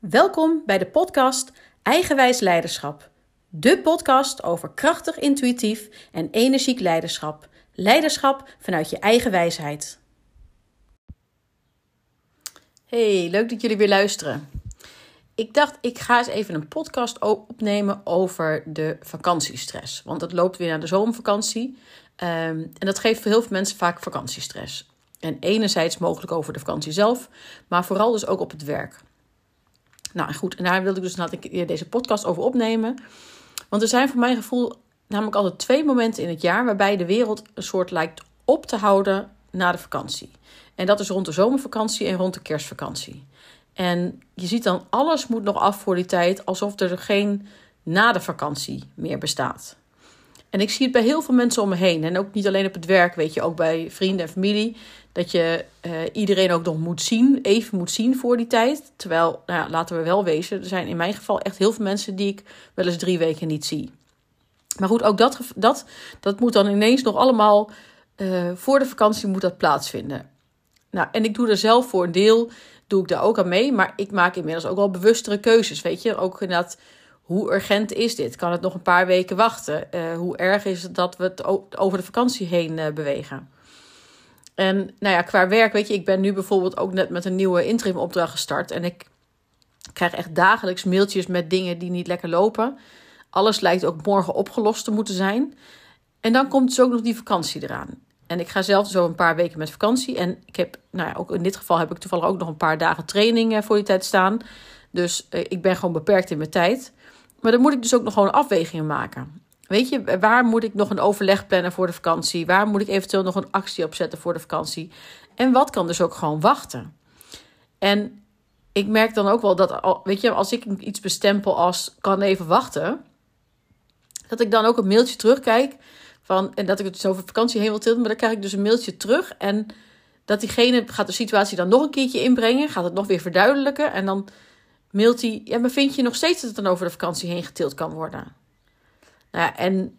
Welkom bij de podcast Eigenwijs Leiderschap. De podcast over krachtig, intuïtief en energiek leiderschap. Leiderschap vanuit je eigen wijsheid. Hey, leuk dat jullie weer luisteren. Ik dacht, ik ga eens even een podcast opnemen over de vakantiestress. Want het loopt weer naar de zomervakantie. Um, en dat geeft voor heel veel mensen vaak vakantiestress. En enerzijds mogelijk over de vakantie zelf, maar vooral dus ook op het werk. Nou goed, en daar wilde ik dus laat ik deze podcast over opnemen. Want er zijn voor mijn gevoel namelijk altijd twee momenten in het jaar waarbij de wereld een soort lijkt op te houden na de vakantie. En dat is rond de zomervakantie en rond de kerstvakantie. En je ziet dan alles moet nog af voor die tijd, alsof er geen na de vakantie meer bestaat. En ik zie het bij heel veel mensen om me heen. En ook niet alleen op het werk, weet je, ook bij vrienden en familie. Dat je uh, iedereen ook nog moet zien, even moet zien voor die tijd. Terwijl, nou ja, laten we wel wezen, er zijn in mijn geval echt heel veel mensen die ik wel eens drie weken niet zie. Maar goed, ook dat, dat, dat moet dan ineens nog allemaal uh, voor de vakantie moet dat plaatsvinden. Nou, en ik doe er zelf voor een deel, doe ik daar ook aan mee. Maar ik maak inmiddels ook wel bewustere keuzes, weet je. Ook inderdaad hoe urgent is dit? Kan het nog een paar weken wachten? Uh, hoe erg is het dat we het over de vakantie heen bewegen? En nou ja, qua werk, weet je, ik ben nu bijvoorbeeld ook net met een nieuwe interim opdracht gestart. En ik krijg echt dagelijks mailtjes met dingen die niet lekker lopen. Alles lijkt ook morgen opgelost te moeten zijn. En dan komt dus ook nog die vakantie eraan. En ik ga zelf zo een paar weken met vakantie. En ik heb, nou ja, ook in dit geval heb ik toevallig ook nog een paar dagen training eh, voor die tijd staan. Dus ik ben gewoon beperkt in mijn tijd. Maar dan moet ik dus ook nog gewoon afwegingen maken. Weet je, waar moet ik nog een overleg plannen voor de vakantie? Waar moet ik eventueel nog een actie opzetten voor de vakantie? En wat kan dus ook gewoon wachten? En ik merk dan ook wel dat, weet je, als ik iets bestempel als kan even wachten, dat ik dan ook een mailtje terugkijk van, en dat ik het dus over vakantie heen wil tilten, maar dan krijg ik dus een mailtje terug en dat diegene gaat de situatie dan nog een keertje inbrengen, gaat het nog weer verduidelijken en dan mailt hij, ja, maar vind je nog steeds dat het dan over de vakantie heen getild kan worden? Nou ja, en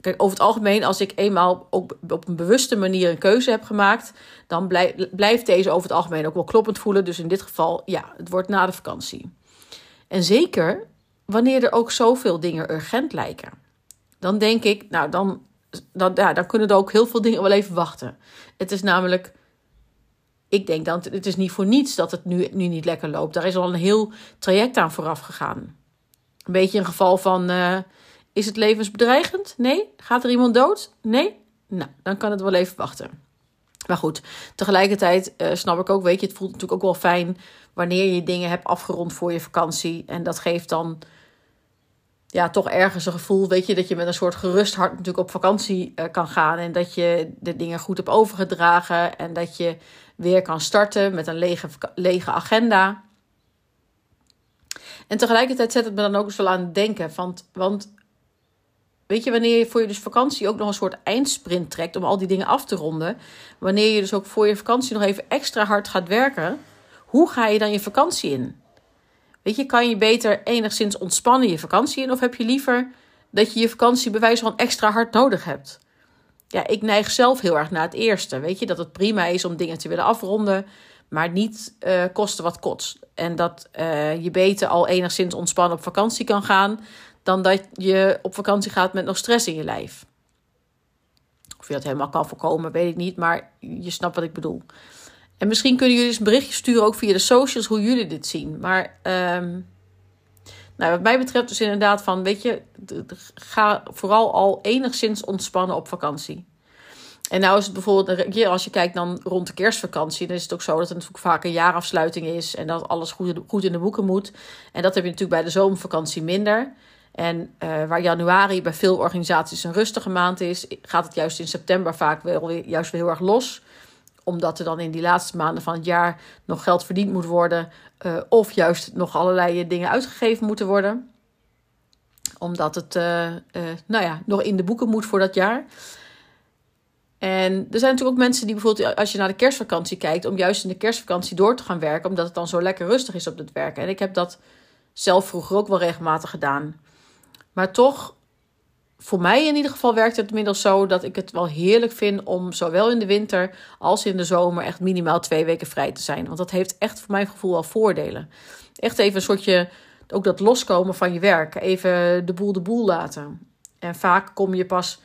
kijk, over het algemeen, als ik eenmaal ook op een bewuste manier een keuze heb gemaakt, dan blijft deze over het algemeen ook wel kloppend voelen. Dus in dit geval, ja, het wordt na de vakantie. En zeker wanneer er ook zoveel dingen urgent lijken. Dan denk ik, nou, dan, dan, ja, dan kunnen er ook heel veel dingen wel even wachten. Het is namelijk ik denk dan, het is niet voor niets dat het nu, nu niet lekker loopt. Daar is al een heel traject aan vooraf gegaan. Een beetje een geval van, uh, is het levensbedreigend? Nee. Gaat er iemand dood? Nee. Nou, dan kan het wel even wachten. Maar goed, tegelijkertijd uh, snap ik ook, weet je, het voelt natuurlijk ook wel fijn wanneer je dingen hebt afgerond voor je vakantie. En dat geeft dan ja, toch ergens een gevoel, weet je, dat je met een soort gerust hart natuurlijk op vakantie uh, kan gaan. En dat je de dingen goed hebt overgedragen. En dat je weer kan starten met een lege, lege agenda. En tegelijkertijd zet het me dan ook eens wel aan het denken. Want, want weet je, wanneer je voor je dus vakantie ook nog een soort eindsprint trekt om al die dingen af te ronden. Wanneer je dus ook voor je vakantie nog even extra hard gaat werken. Hoe ga je dan je vakantie in? Weet je, kan je beter enigszins ontspannen je vakantie in? Of heb je liever dat je je vakantie bewijs van extra hard nodig hebt? ja, ik neig zelf heel erg naar het eerste. Weet je, dat het prima is om dingen te willen afronden, maar niet uh, kosten wat kost. En dat uh, je beter al enigszins ontspannen op vakantie kan gaan, dan dat je op vakantie gaat met nog stress in je lijf. Of je dat helemaal kan voorkomen, weet ik niet, maar je snapt wat ik bedoel. En misschien kunnen jullie eens een berichtje sturen, ook via de socials, hoe jullie dit zien. Maar um, nou, wat mij betreft dus inderdaad van, weet je, ga vooral al enigszins ontspannen op vakantie. En nou is het bijvoorbeeld, als je kijkt dan rond de kerstvakantie, dan is het ook zo dat het natuurlijk vaak een jaarafsluiting is en dat alles goed in de boeken moet. En dat heb je natuurlijk bij de zomervakantie minder. En uh, waar januari bij veel organisaties een rustige maand is, gaat het juist in september vaak juist weer heel erg los omdat er dan in die laatste maanden van het jaar nog geld verdiend moet worden. Uh, of juist nog allerlei dingen uitgegeven moeten worden. Omdat het uh, nou ja, nog in de boeken moet voor dat jaar. En er zijn natuurlijk ook mensen die bijvoorbeeld, als je naar de kerstvakantie kijkt, om juist in de kerstvakantie door te gaan werken, omdat het dan zo lekker rustig is op het werk. En ik heb dat zelf vroeger ook wel regelmatig gedaan. Maar toch voor mij in ieder geval werkt het inmiddels zo dat ik het wel heerlijk vind om zowel in de winter als in de zomer echt minimaal twee weken vrij te zijn. Want dat heeft echt voor mijn gevoel wel voordelen. Echt even een soortje, ook dat loskomen van je werk. Even de boel de boel laten. En vaak kom je pas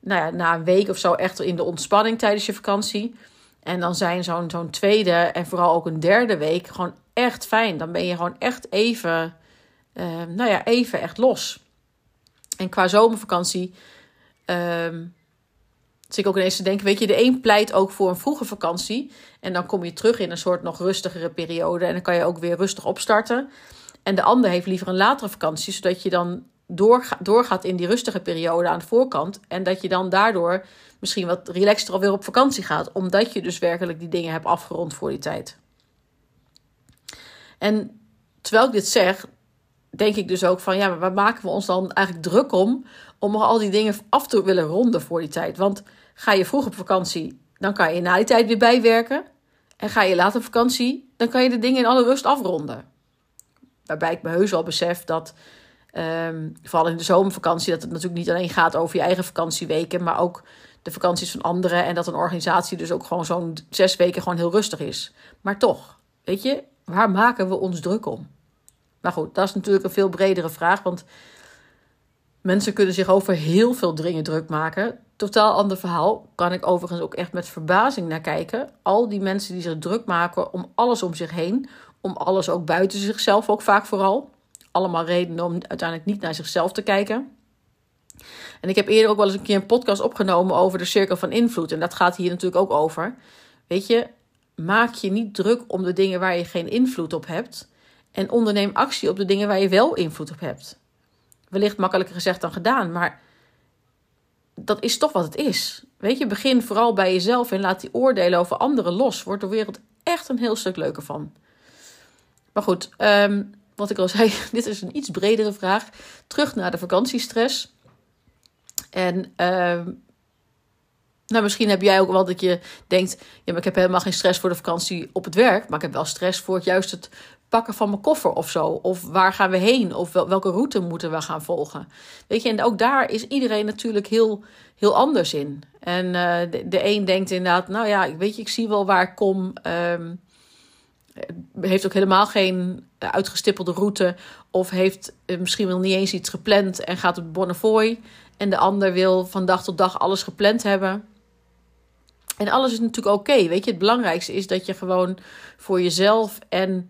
nou ja, na een week of zo echt in de ontspanning tijdens je vakantie. En dan zijn zo'n zo'n tweede en vooral ook een derde week gewoon echt fijn. Dan ben je gewoon echt even, uh, nou ja, even echt los. En qua zomervakantie um, zit ik ook ineens te denken, weet je, de een pleit ook voor een vroege vakantie. En dan kom je terug in een soort nog rustigere periode. En dan kan je ook weer rustig opstarten. En de ander heeft liever een latere vakantie, zodat je dan doorgaat in die rustige periode aan de voorkant. En dat je dan daardoor misschien wat relaxter alweer op vakantie gaat. Omdat je dus werkelijk die dingen hebt afgerond voor die tijd. En terwijl ik dit zeg, denk ik dus ook van ja, maar waar maken we ons dan eigenlijk druk om? Om al die dingen af te willen ronden voor die tijd. Want ga je vroeg op vakantie, dan kan je na die tijd weer bijwerken. En ga je later op vakantie, dan kan je de dingen in alle rust afronden. Waarbij ik me heus wel besef dat, um, vooral in de zomervakantie, dat het natuurlijk niet alleen gaat over je eigen vakantieweken, maar ook de vakanties van anderen. En dat een organisatie dus ook gewoon zo'n zes weken gewoon heel rustig is. Maar toch, weet je, waar maken we ons druk om? Maar goed, dat is natuurlijk een veel bredere vraag. Want mensen kunnen zich over heel veel dingen druk maken. Totaal ander verhaal. Kan ik overigens ook echt met verbazing naar kijken. Al die mensen die zich druk maken om alles om zich heen. Om alles ook buiten zichzelf ook vaak vooral. Allemaal redenen om uiteindelijk niet naar zichzelf te kijken. En ik heb eerder ook wel eens een keer een podcast opgenomen over de cirkel van invloed. En dat gaat hier natuurlijk ook over. Weet je, maak je niet druk om de dingen waar je geen invloed op hebt. En onderneem actie op de dingen waar je wel invloed op hebt. Wellicht makkelijker gezegd dan gedaan, maar dat is toch wat het is. Weet je, begin vooral bij jezelf en laat die oordelen over anderen los. Wordt de wereld echt een heel stuk leuker van. Maar goed, ehm, wat ik al zei, dit is een iets bredere vraag. Terug naar de vakantiestress. En ehm, nou, misschien heb jij ook wel dat je denkt: ja, maar ik heb helemaal geen stress voor de vakantie op het werk. Maar ik heb wel stress voor het, juist het pakken van mijn koffer of zo. Of waar gaan we heen? Of welke route moeten we gaan volgen? Weet je, en ook daar is iedereen natuurlijk heel, heel anders in. En uh, de, een denkt inderdaad: nou ja, weet je, ik zie wel waar ik kom. Um, heeft ook helemaal geen uitgestippelde route. Of heeft eh, misschien wel niet eens iets gepland en gaat op Bonnefoy. En de ander wil van dag tot dag alles gepland hebben. En alles is natuurlijk oké. weet je, het belangrijkste is dat je gewoon voor jezelf en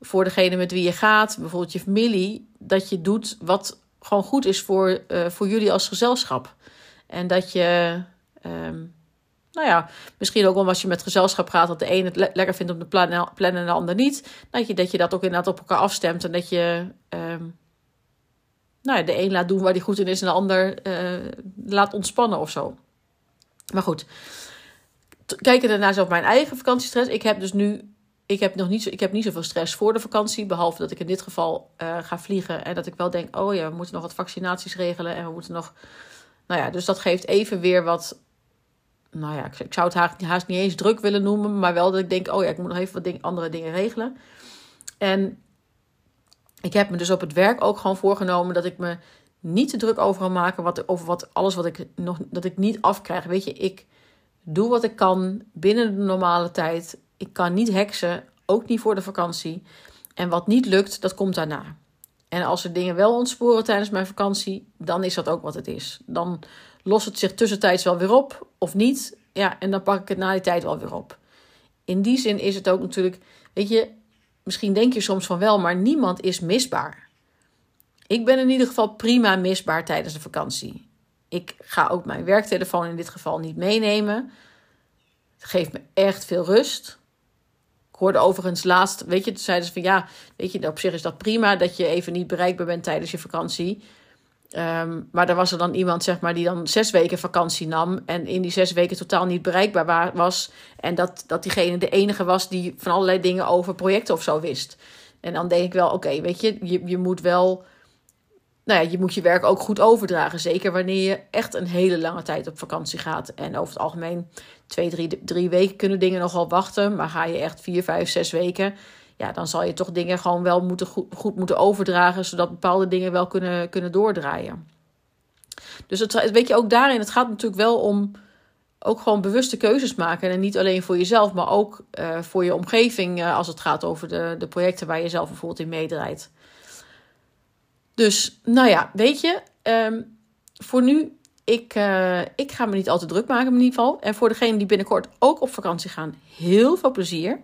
voor degene met wie je gaat, bijvoorbeeld je familie, dat je doet wat gewoon goed is voor, uh, voor jullie als gezelschap. En dat je, um, nou ja, misschien ook wel als je met gezelschap gaat, dat de ene het le lekker vindt om te plannen, en de ander niet. Dat je, dat je dat ook inderdaad op elkaar afstemt en dat je um, nou ja, de een laat doen waar die goed in is en de ander uh, laat ontspannen of zo. Maar goed, kijken daarna zo op mijn eigen vakantiestress. Ik heb dus nu, ik heb nog niet, zo, ik heb niet zoveel stress voor de vakantie. Behalve dat ik in dit geval uh, ga vliegen. En dat ik wel denk, oh ja, we moeten nog wat vaccinaties regelen. En we moeten nog, nou ja, dus dat geeft even weer wat, nou ja, ik, zou het haast niet eens druk willen noemen. Maar wel dat ik denk, oh ja, ik moet nog even wat ding, andere dingen regelen. En ik heb me dus op het werk ook gewoon voorgenomen dat ik me niet te druk over ga maken wat, over wat, alles wat ik nog dat ik niet afkrijg. Weet je, ik doe wat ik kan binnen de normale tijd. Ik kan niet heksen, ook niet voor de vakantie. En wat niet lukt, dat komt daarna. En als er dingen wel ontsporen tijdens mijn vakantie, dan is dat ook wat het is. Dan lost het zich tussentijds wel weer op of niet. Ja, en dan pak ik het na die tijd wel weer op. In die zin is het ook natuurlijk, weet je, misschien denk je soms van wel, maar niemand is misbaar. Ik ben in ieder geval prima misbaar tijdens de vakantie. Ik ga ook mijn werktelefoon in dit geval niet meenemen. Het geeft me echt veel rust. Ik hoorde overigens laatst, weet je, toen zeiden ze van ja, weet je, op zich is dat prima dat je even niet bereikbaar bent tijdens je vakantie. Um, maar er was er dan iemand, zeg maar, die dan zes weken vakantie nam. En in die zes weken totaal niet bereikbaar was. En dat, dat diegene de enige was die van allerlei dingen over projecten of zo wist. En dan denk ik wel, oké, weet je, je, je moet wel. Nou ja, je moet je werk ook goed overdragen. Zeker wanneer je echt een hele lange tijd op vakantie gaat. En over het algemeen, twee, drie, drie weken kunnen dingen nogal wachten. Maar ga je echt vier, vijf, zes weken ja, dan zal je toch dingen gewoon wel moeten goed, moeten overdragen, zodat bepaalde dingen wel kunnen, kunnen doordraaien. Dus het, weet je ook daarin, het gaat natuurlijk wel om ook gewoon bewuste keuzes maken. En niet alleen voor jezelf, maar ook uh, voor je omgeving uh, als het gaat over de, de projecten waar je zelf bijvoorbeeld in meedraait. Dus nou ja, weet je, um, voor nu, ik, uh, ik ga me niet al te druk maken in ieder geval. En voor degenen die binnenkort ook op vakantie gaan, heel veel plezier.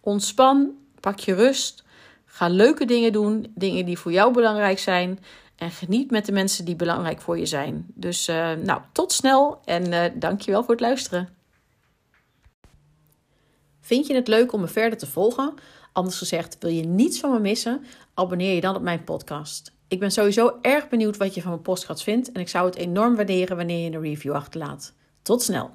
Ontspan, pak je rust. Ga leuke dingen doen, dingen die voor jou belangrijk zijn. En geniet met de mensen die belangrijk voor je zijn. Dus uh, nou, tot snel en uh, dankjewel voor het luisteren. Vind je het leuk om me verder te volgen? Anders gezegd, wil je niets van me missen? Abonneer je dan op mijn podcast. Ik ben sowieso erg benieuwd wat je van mijn podcast vindt en ik zou het enorm waarderen wanneer je een review achterlaat. Tot snel!